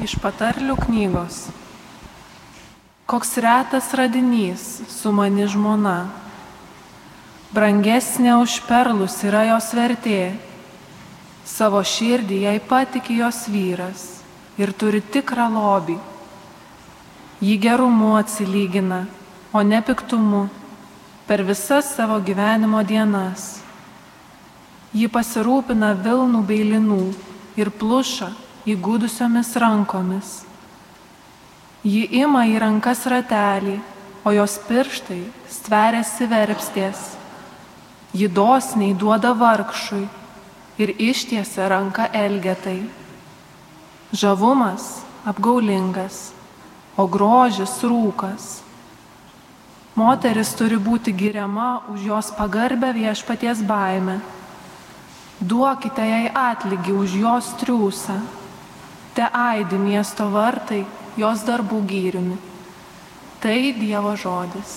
Iš patarlių knygos. Koks retas radinys su mani žmona. Brangesnė už perlus yra jos vertė. Savo širdį jai patikė jos vyras ir turi tikrą lobį. Jį gerumu atsilygina, o ne piktumu per visas savo gyvenimo dienas. Ji pasirūpina Vilnų bei Linų ir pluša įgūdusiomis rankomis. Ji ima į rankas ratelį, o jos pirštai stveriasi verpstės. Ji dosniai duoda vargšui ir ištiesia ranką elgetai. Žavumas apgaulingas, o grožis rūkas. Moteris turi būti giriama už jos pagarbę viešpaties baimę. Duokite jai atlygį už jos triūsą. Te aidi miesto vartai jos darbų gyriumi. Tai Dievo žodis.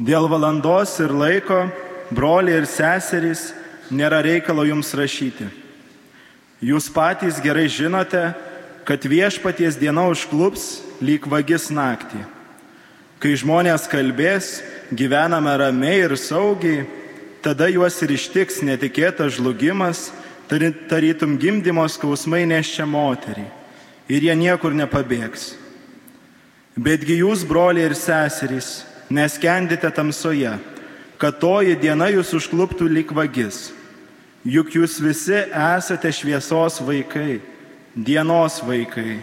Dėl valandos ir laiko, broliai ir seserys, nėra reikalo jums rašyti. Jūs patys gerai žinote, kad viešpaties diena užklups lyg vagis naktį. Kai žmonės kalbės, gyvename ramiai ir saugiai, tada juos ir ištiks netikėtas žlugimas tarytum gimdymo skausmai neščia moterį ir jie niekur nepabėgs. Betgi jūs, broliai ir seserys, neskendite tamsoje, kad toji diena jūs užkluptų lyg vagis. Juk jūs visi esate šviesos vaikai, dienos vaikai.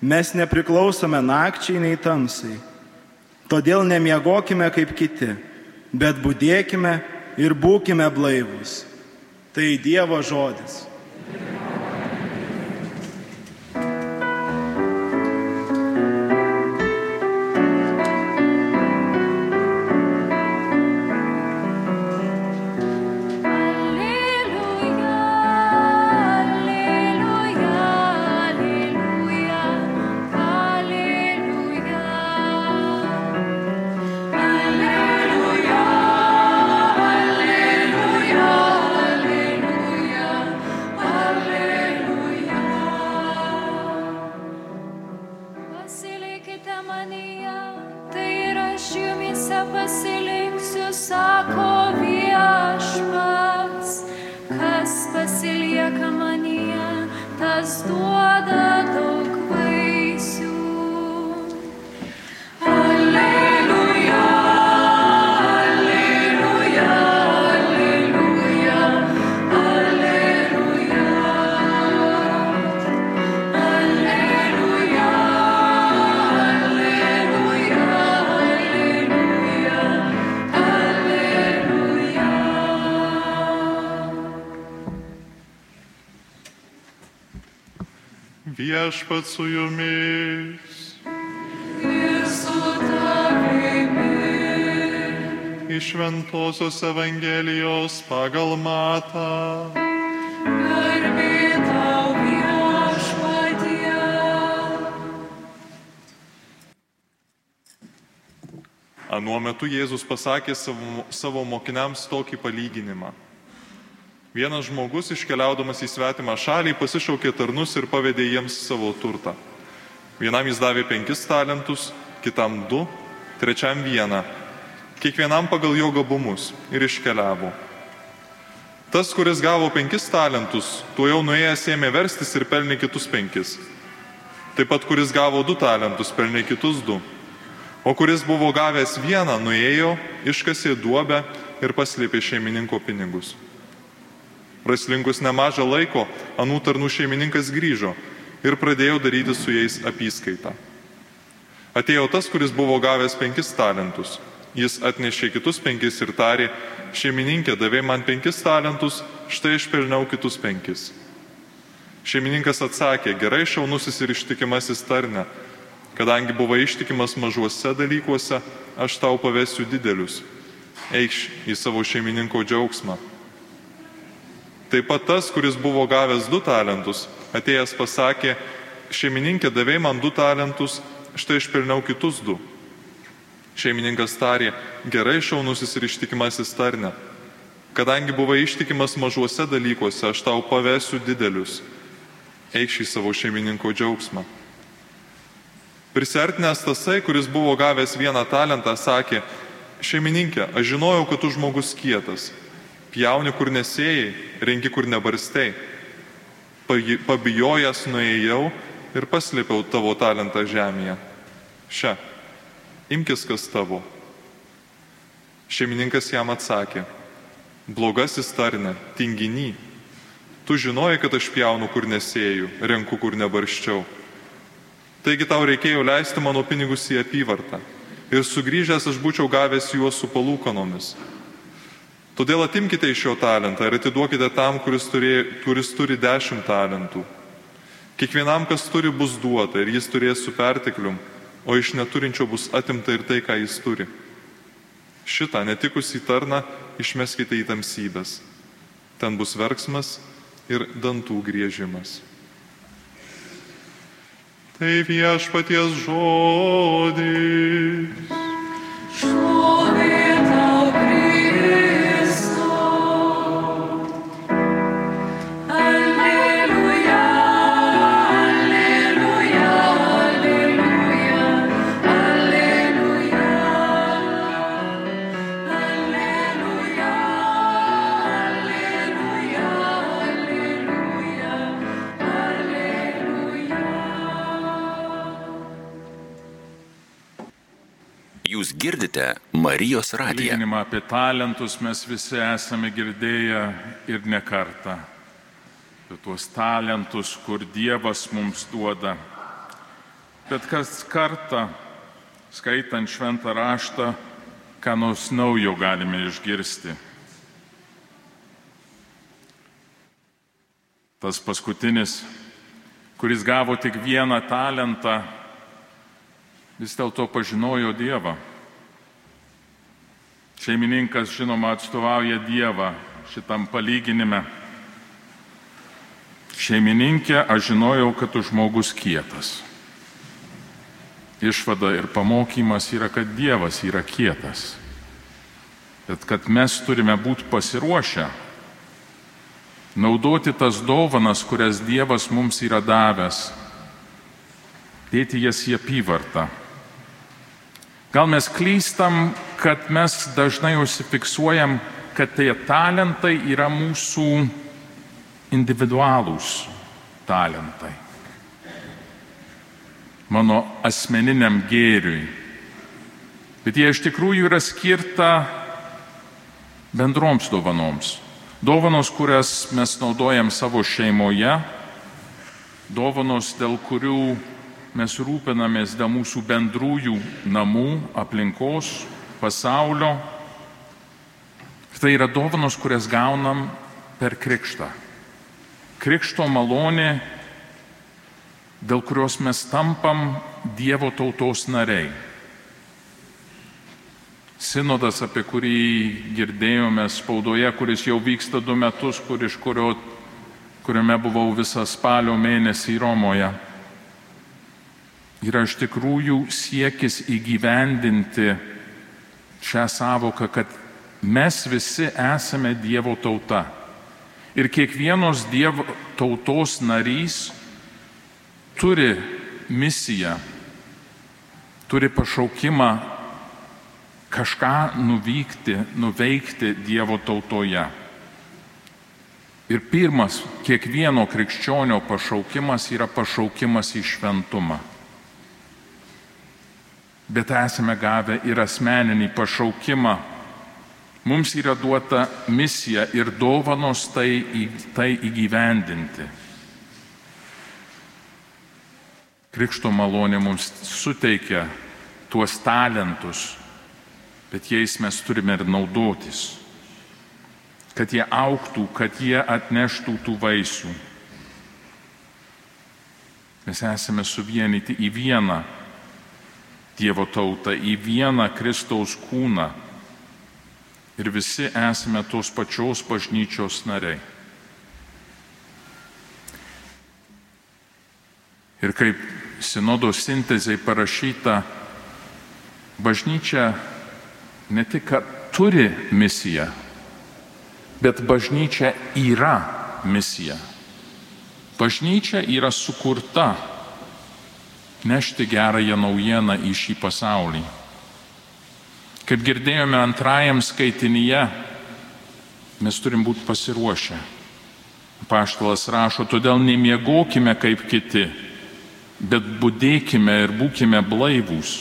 Mes nepriklausome nakčiai nei tamsai. Todėl nemiegokime kaip kiti, bet būdėkime ir būkime blaivus. Tai Dievo žodis. Aš jumise pasilinksiu, sako viešpats. Kas pasilieka manyje, tas duoda daug Viešpat su jumis. Iš Ventosios Evangelijos pagal Matą. Anuo metu Jėzus pasakė savo, savo mokiniams tokį palyginimą. Vienas žmogus iškeliaudamas į svetimą šalį pasišaukė tarnus ir pavedė jiems savo turtą. Vienam jis davė penkis talentus, kitam du, trečiam vieną, kiekvienam pagal jo gabumus ir iškeliavo. Tas, kuris gavo penkis talentus, tuo jau nuėjęs ėmė verstis ir pelnė kitus penkis. Taip pat, kuris gavo du talentus, pelnė kitus du. O kuris buvo gavęs vieną, nuėjo, iškasė duobę ir paslėpė šeimininko pinigus. Praslinkus nemažą laiko, anų tarnų šeimininkas grįžo ir pradėjo daryti su jais apyskaitą. Atėjo tas, kuris buvo gavęs penkis talentus. Jis atnešė kitus penkis ir tarė, šeimininkė davė man penkis talentus, štai išpelniau kitus penkis. Šeimininkas atsakė, gerai šaunusis ir ištikimasis tarne, kadangi buvai ištikimas mažuose dalykuose, aš tau pavesiu didelius. Eikš į savo šeimininko džiaugsmą. Taip pat tas, kuris buvo gavęs du talentus, atėjęs pasakė, šeimininkė davė man du talentus, štai išpelniau kitus du. Šeimininkas tarė, gerai šaunusis ir ištikimasis tarne, kadangi buvai ištikimas mažuose dalykuose, aš tau pavesiu didelius. Eikš į savo šeimininko džiaugsmą. Prisertinęs tasai, kuris buvo gavęs vieną talentą, sakė, šeimininkė, aš žinojau, kad tu žmogus kietas, pjauni kur nesėjai, rengi kur nebarstei. Paji- Pabijojęs nuėjau ir paslėpiau tavo talentą žemėje. Šia, imkis kas tavo. Šeimininkas jam atsakė, blogasis tarne, tinginy, tu žinojai, kad aš pjaunu kur nesėjau, renku kur nebarščiau. Taigi tau reikėjo leisti mano pinigus į apyvartą. Ir sugrįžęs aš būčiau gavęs juos su palūkanomis. Todėl atimkite iš jo talentą ir atiduokite tam, kuris, turė, kuris turi dešimt talentų. Kiekvienam, kas turi, bus duota ir jis turės su perteklium, o iš neturinčio bus atimta ir tai, ką jis turi. Šitą netikusį tarną išmeskite į tamsybės. Ten bus verksmas ir dantų griežimas. Tai viešpaties žodis. Šlovė Jūs girdite Marijos radiją. Lyginimą apie talentus mes visi esame girdėję ir ne kartą. Apie tuos talentus, kur Dievas mums duoda. Bet kas kartą, skaitant šventą raštą, ką nors naujo galime išgirsti. Tas paskutinis, kuris gavo tik vieną talentą, vis dėlto pažinojo Dievą. Šeimininkas, žinoma, atstovauja Dievą šitam palyginime. Šeimininkė, aš žinojau, kad tu žmogus kietas. Išvada ir pamokymas yra, kad Dievas yra kietas. Bet kad mes turime būti pasiruošę naudoti tas dovanas, kurias Dievas mums yra davęs, dėti jas į apyvartą Gal mes klystam, kad mes dažnai užsifiksuojam, kad tie talentai yra mūsų individualūs talentai. Mano asmeniniam gėriui. Bet jie iš tikrųjų yra skirta bendroms dovanoms. Dovanos, kurias mes naudojam savo šeimoje, dovanos, dėl kurių mes rūpinamės dėl mūsų bendrųjų namų, aplinkos, pasaulio. Tai yra dovanos, kurias gaunam per krikštą. Krikšto malonė, dėl kurios mes tampam Dievo tautos nariai. Sinodas, apie kurį girdėjome spaudoje, kuris jau vyksta du metus, kur iš kurio, kuriame buvau visą spalio mėnesį Romoje, yra iš tikrųjų siekis įgyvendinti šią savoką, kad mes visi esame Dievo tauta. Ir kiekvienos Dievo tautos narys turi misiją, turi pašaukimą kažką nuvykti, nuveikti Dievo tautoje. Ir pirmas kiekvieno krikščionio pašaukimas yra pašaukimas į šventumą. Bet esame gavę ir asmeninį pašaukimą. Mums yra duota misija ir dovanos tai, tai įgyvendinti. Krikšto malonė mums suteikia tuos talentus, bet jais mes turime ir naudotis, kad jie auktų, kad jie atneštų tų vaisių. Mes esame suvienyti į vieną Dievo tautą, į vieną Kristaus kūną ir visi esame tos pačios bažnyčios nariai. Ir kaip sinodo sintezai parašyta, bažnyčia ne tik, kad turi misiją, bet bažnyčia yra misija. Bažnyčia yra sukurta nešti gerąją naujieną į šį pasaulį. Kaip girdėjome antrajam skaitinyje, mes turim būti pasiruošę. Paštalas rašo, todėl nemiegokime kaip kiti, bet būdėkime ir būkime blaivūs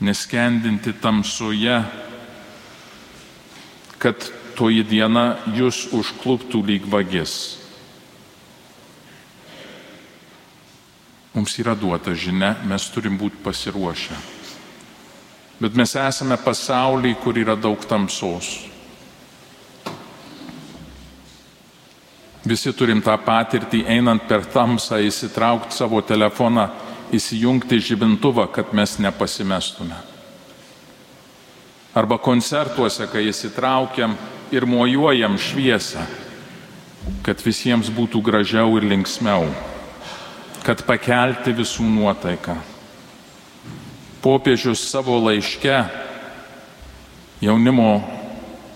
neskendinti tamsoje, kad toji diena jūs užkluptų lyg vagis. Mums yra duota žinia, mes turim būti pasiruošę. Bet mes esame pasaulyje, kur yra daug tamsos. Visi turim tą patirtį, einant per tamsą, įsitraukti savo telefoną įsijungti žibintuvą, kad mes nepasimestume. Arba koncertuose, kai įsitraukiam ir mojuojam šviesą, kad visiems būtų gražiau ir linksmiau, kad pakelti visų nuotaiką. Popiežius savo laiške jaunimo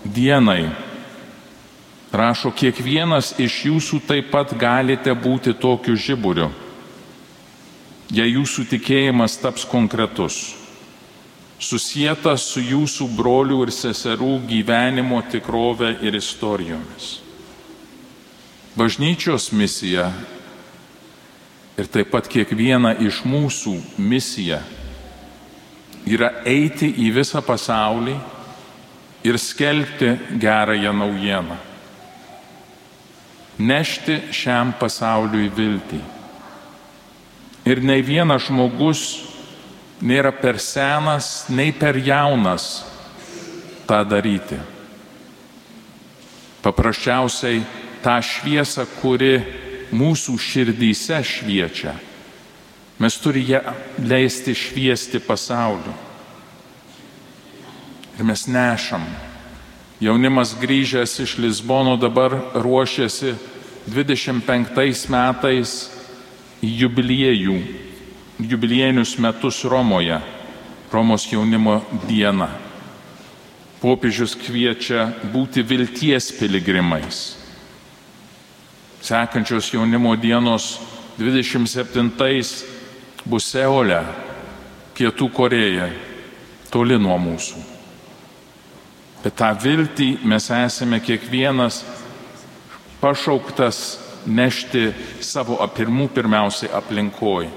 dienai rašo, kiekvienas iš jūsų taip pat galite būti tokiu žiburiu jei jūsų tikėjimas taps konkretus, susijęs su jūsų brolių ir seserų gyvenimo tikrove ir istorijomis. Bažnyčios misija ir taip pat kiekviena iš mūsų misija yra eiti į visą pasaulį ir skelbti gerąją naujieną. Nešti šiam pasauliui viltį. Ir nei vienas žmogus nėra per senas, nei per jaunas tą daryti. Paprasčiausiai tą šviesą, kuri mūsų širdyse šviečia, mes turime leisti šviesti pasauliu. Ir mes nešam. Jaunimas grįžęs iš Lisbono dabar ruošiasi 25 metais jubiliejų, jubiliejinius metus Romoje, Romos jaunimo dieną. Popiežius kviečia būti vilties piligrimais. Sekančios jaunimo dienos 27 bus Seule, Pietų Korejai, toli nuo mūsų. Bet tą viltį mes esame kiekvienas pašauktas nešti savo pirmų pirmiausiai aplinkoj.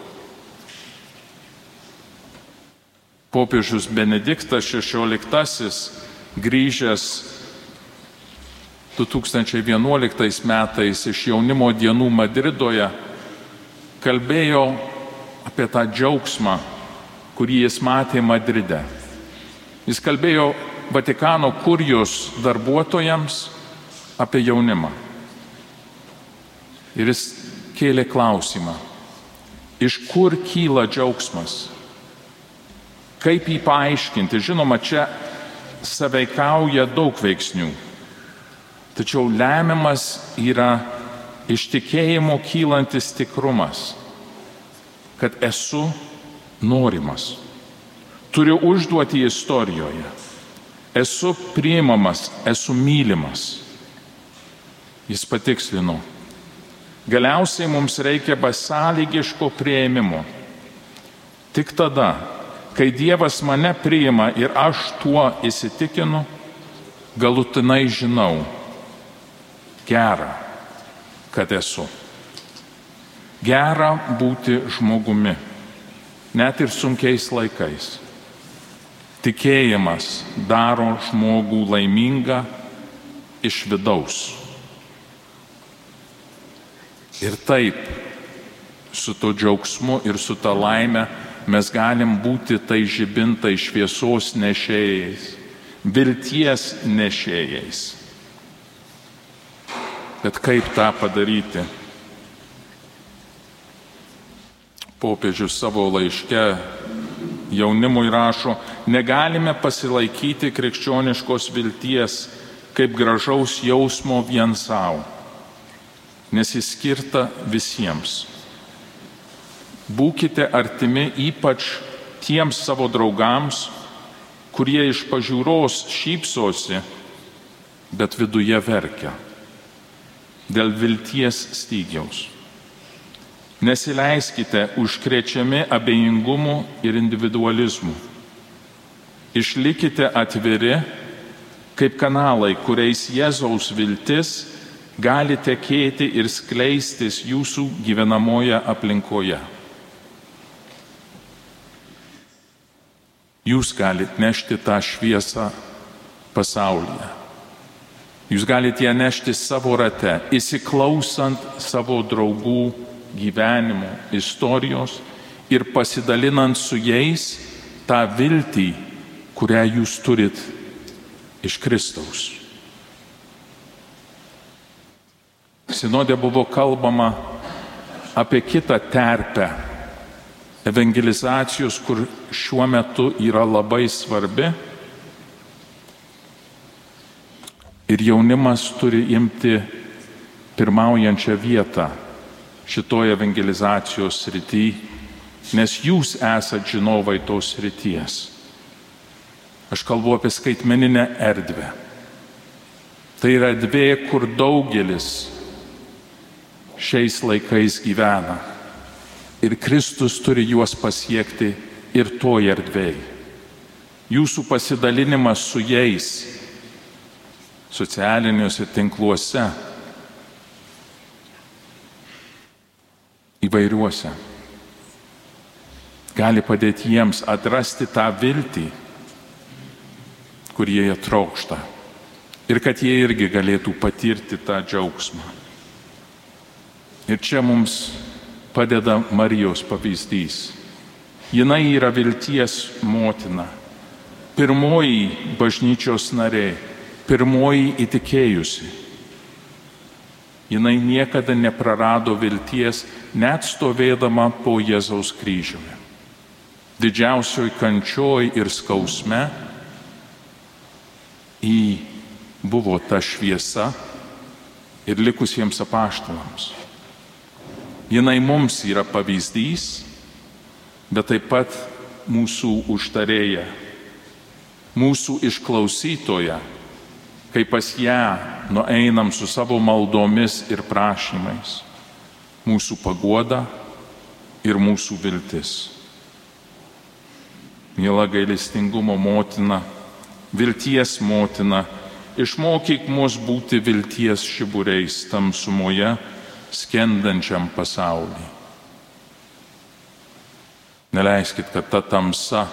Popiežius Benediktas XVI grįžęs 2011 metais iš jaunimo dienų Madridoje kalbėjo apie tą džiaugsmą, kurį jis matė Madride. Jis kalbėjo Vatikano kurijos darbuotojams apie jaunimą. Ir jis kėlė klausimą, iš kur kyla džiaugsmas, kaip jį paaiškinti. Žinoma, čia saveikauja daug veiksnių, tačiau lemiamas yra iš tikėjimo kylantis tikrumas, kad esu norimas, turiu užduoti istorijoje, esu priimamas, esu mylimas. Jis patikslino, Galiausiai mums reikia besąlygiško prieimimo. Tik tada, kai Dievas mane priima ir aš tuo įsitikinu, galutinai žinau, gera, kad esu. Gera būti žmogumi, net ir sunkiais laikais. Tikėjimas daro žmogų laimingą iš vidaus. Ir taip, su to džiaugsmu ir su ta laime mes galim būti tai žibintai šviesos nešėjais, vilties nešėjais. Bet kaip tą padaryti? Popiežius savo laiške jaunimui rašo, negalime pasilaikyti krikščioniškos vilties kaip gražaus jausmo vien savo nes jis skirta visiems. Būkite artimi ypač tiems savo draugams, kurie iš pažiūros šypsosi, bet viduje verkia dėl vilties stygiaus. Nesileiskite užkrečiami abejingumu ir individualizmu. Išlikite atviri kaip kanalai, kuriais Jėzaus viltis gali tekėti ir skleistis jūsų gyvenamoje aplinkoje. Jūs galite nešti tą šviesą pasaulyje. Jūs galite ją nešti savo rate, įsiklausant savo draugų gyvenimo istorijos ir pasidalinant su jais tą viltį, kurią jūs turit iš Kristaus. Sinodė buvo kalbama apie kitą terpę evangelizacijos, kur šiuo metu yra labai svarbi. Ir jaunimas turi imti pirmaujančią vietą šitoje evangelizacijos srity, nes jūs esate žinovai tos srities. Aš kalbu apie skaitmeninę erdvę. Tai yra erdvė, kur daugelis šiais laikais gyvena. Ir Kristus turi juos pasiekti ir toje erdvėje. Jūsų pasidalinimas su jais socialiniuose tinkluose, įvairiuose, gali padėti jiems atrasti tą viltį, kurie jie trokšta. Ir kad jie irgi galėtų patirti tą džiaugsmą. Ir čia mums padeda Marijos pavyzdys. Jinai yra vilties motina, pirmoji bažnyčios narė, pirmoji įtikėjusi. Jinai niekada neprarado vilties, net stovėdama po Jėzaus kryžiumi. Didžiausioj kančioj ir skausme į buvo ta šviesa ir likusiems apaštalams. Jinai mums yra pavyzdys, bet taip pat mūsų užtarėja, mūsų išklausytoja, kai pas ją nueinam su savo maldomis ir prašymais, mūsų pagoda ir mūsų viltis. Mėla gailestingumo motina, vilties motina, išmokyk mus būti vilties šiburiais tamsumoje, skendančiam pasauliui. Neleiskit, kad ta tamsa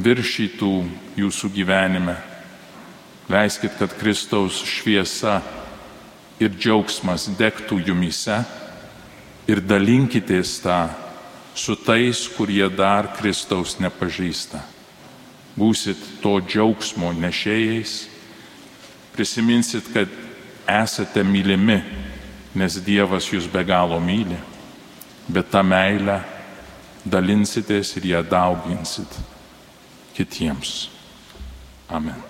viršytų jūsų gyvenime. Leiskit, kad Kristaus šviesa ir džiaugsmas degtų jumise ir dalinkitės tą su tais, kurie dar Kristaus nepažįsta. Būsit to džiaugsmo nešėjais, prisiminsit, kad esate mylimi, nes Dievas jūs be galo myli, bet tą meilę dalinsitės ir ją dauginsit kitiems. Amen.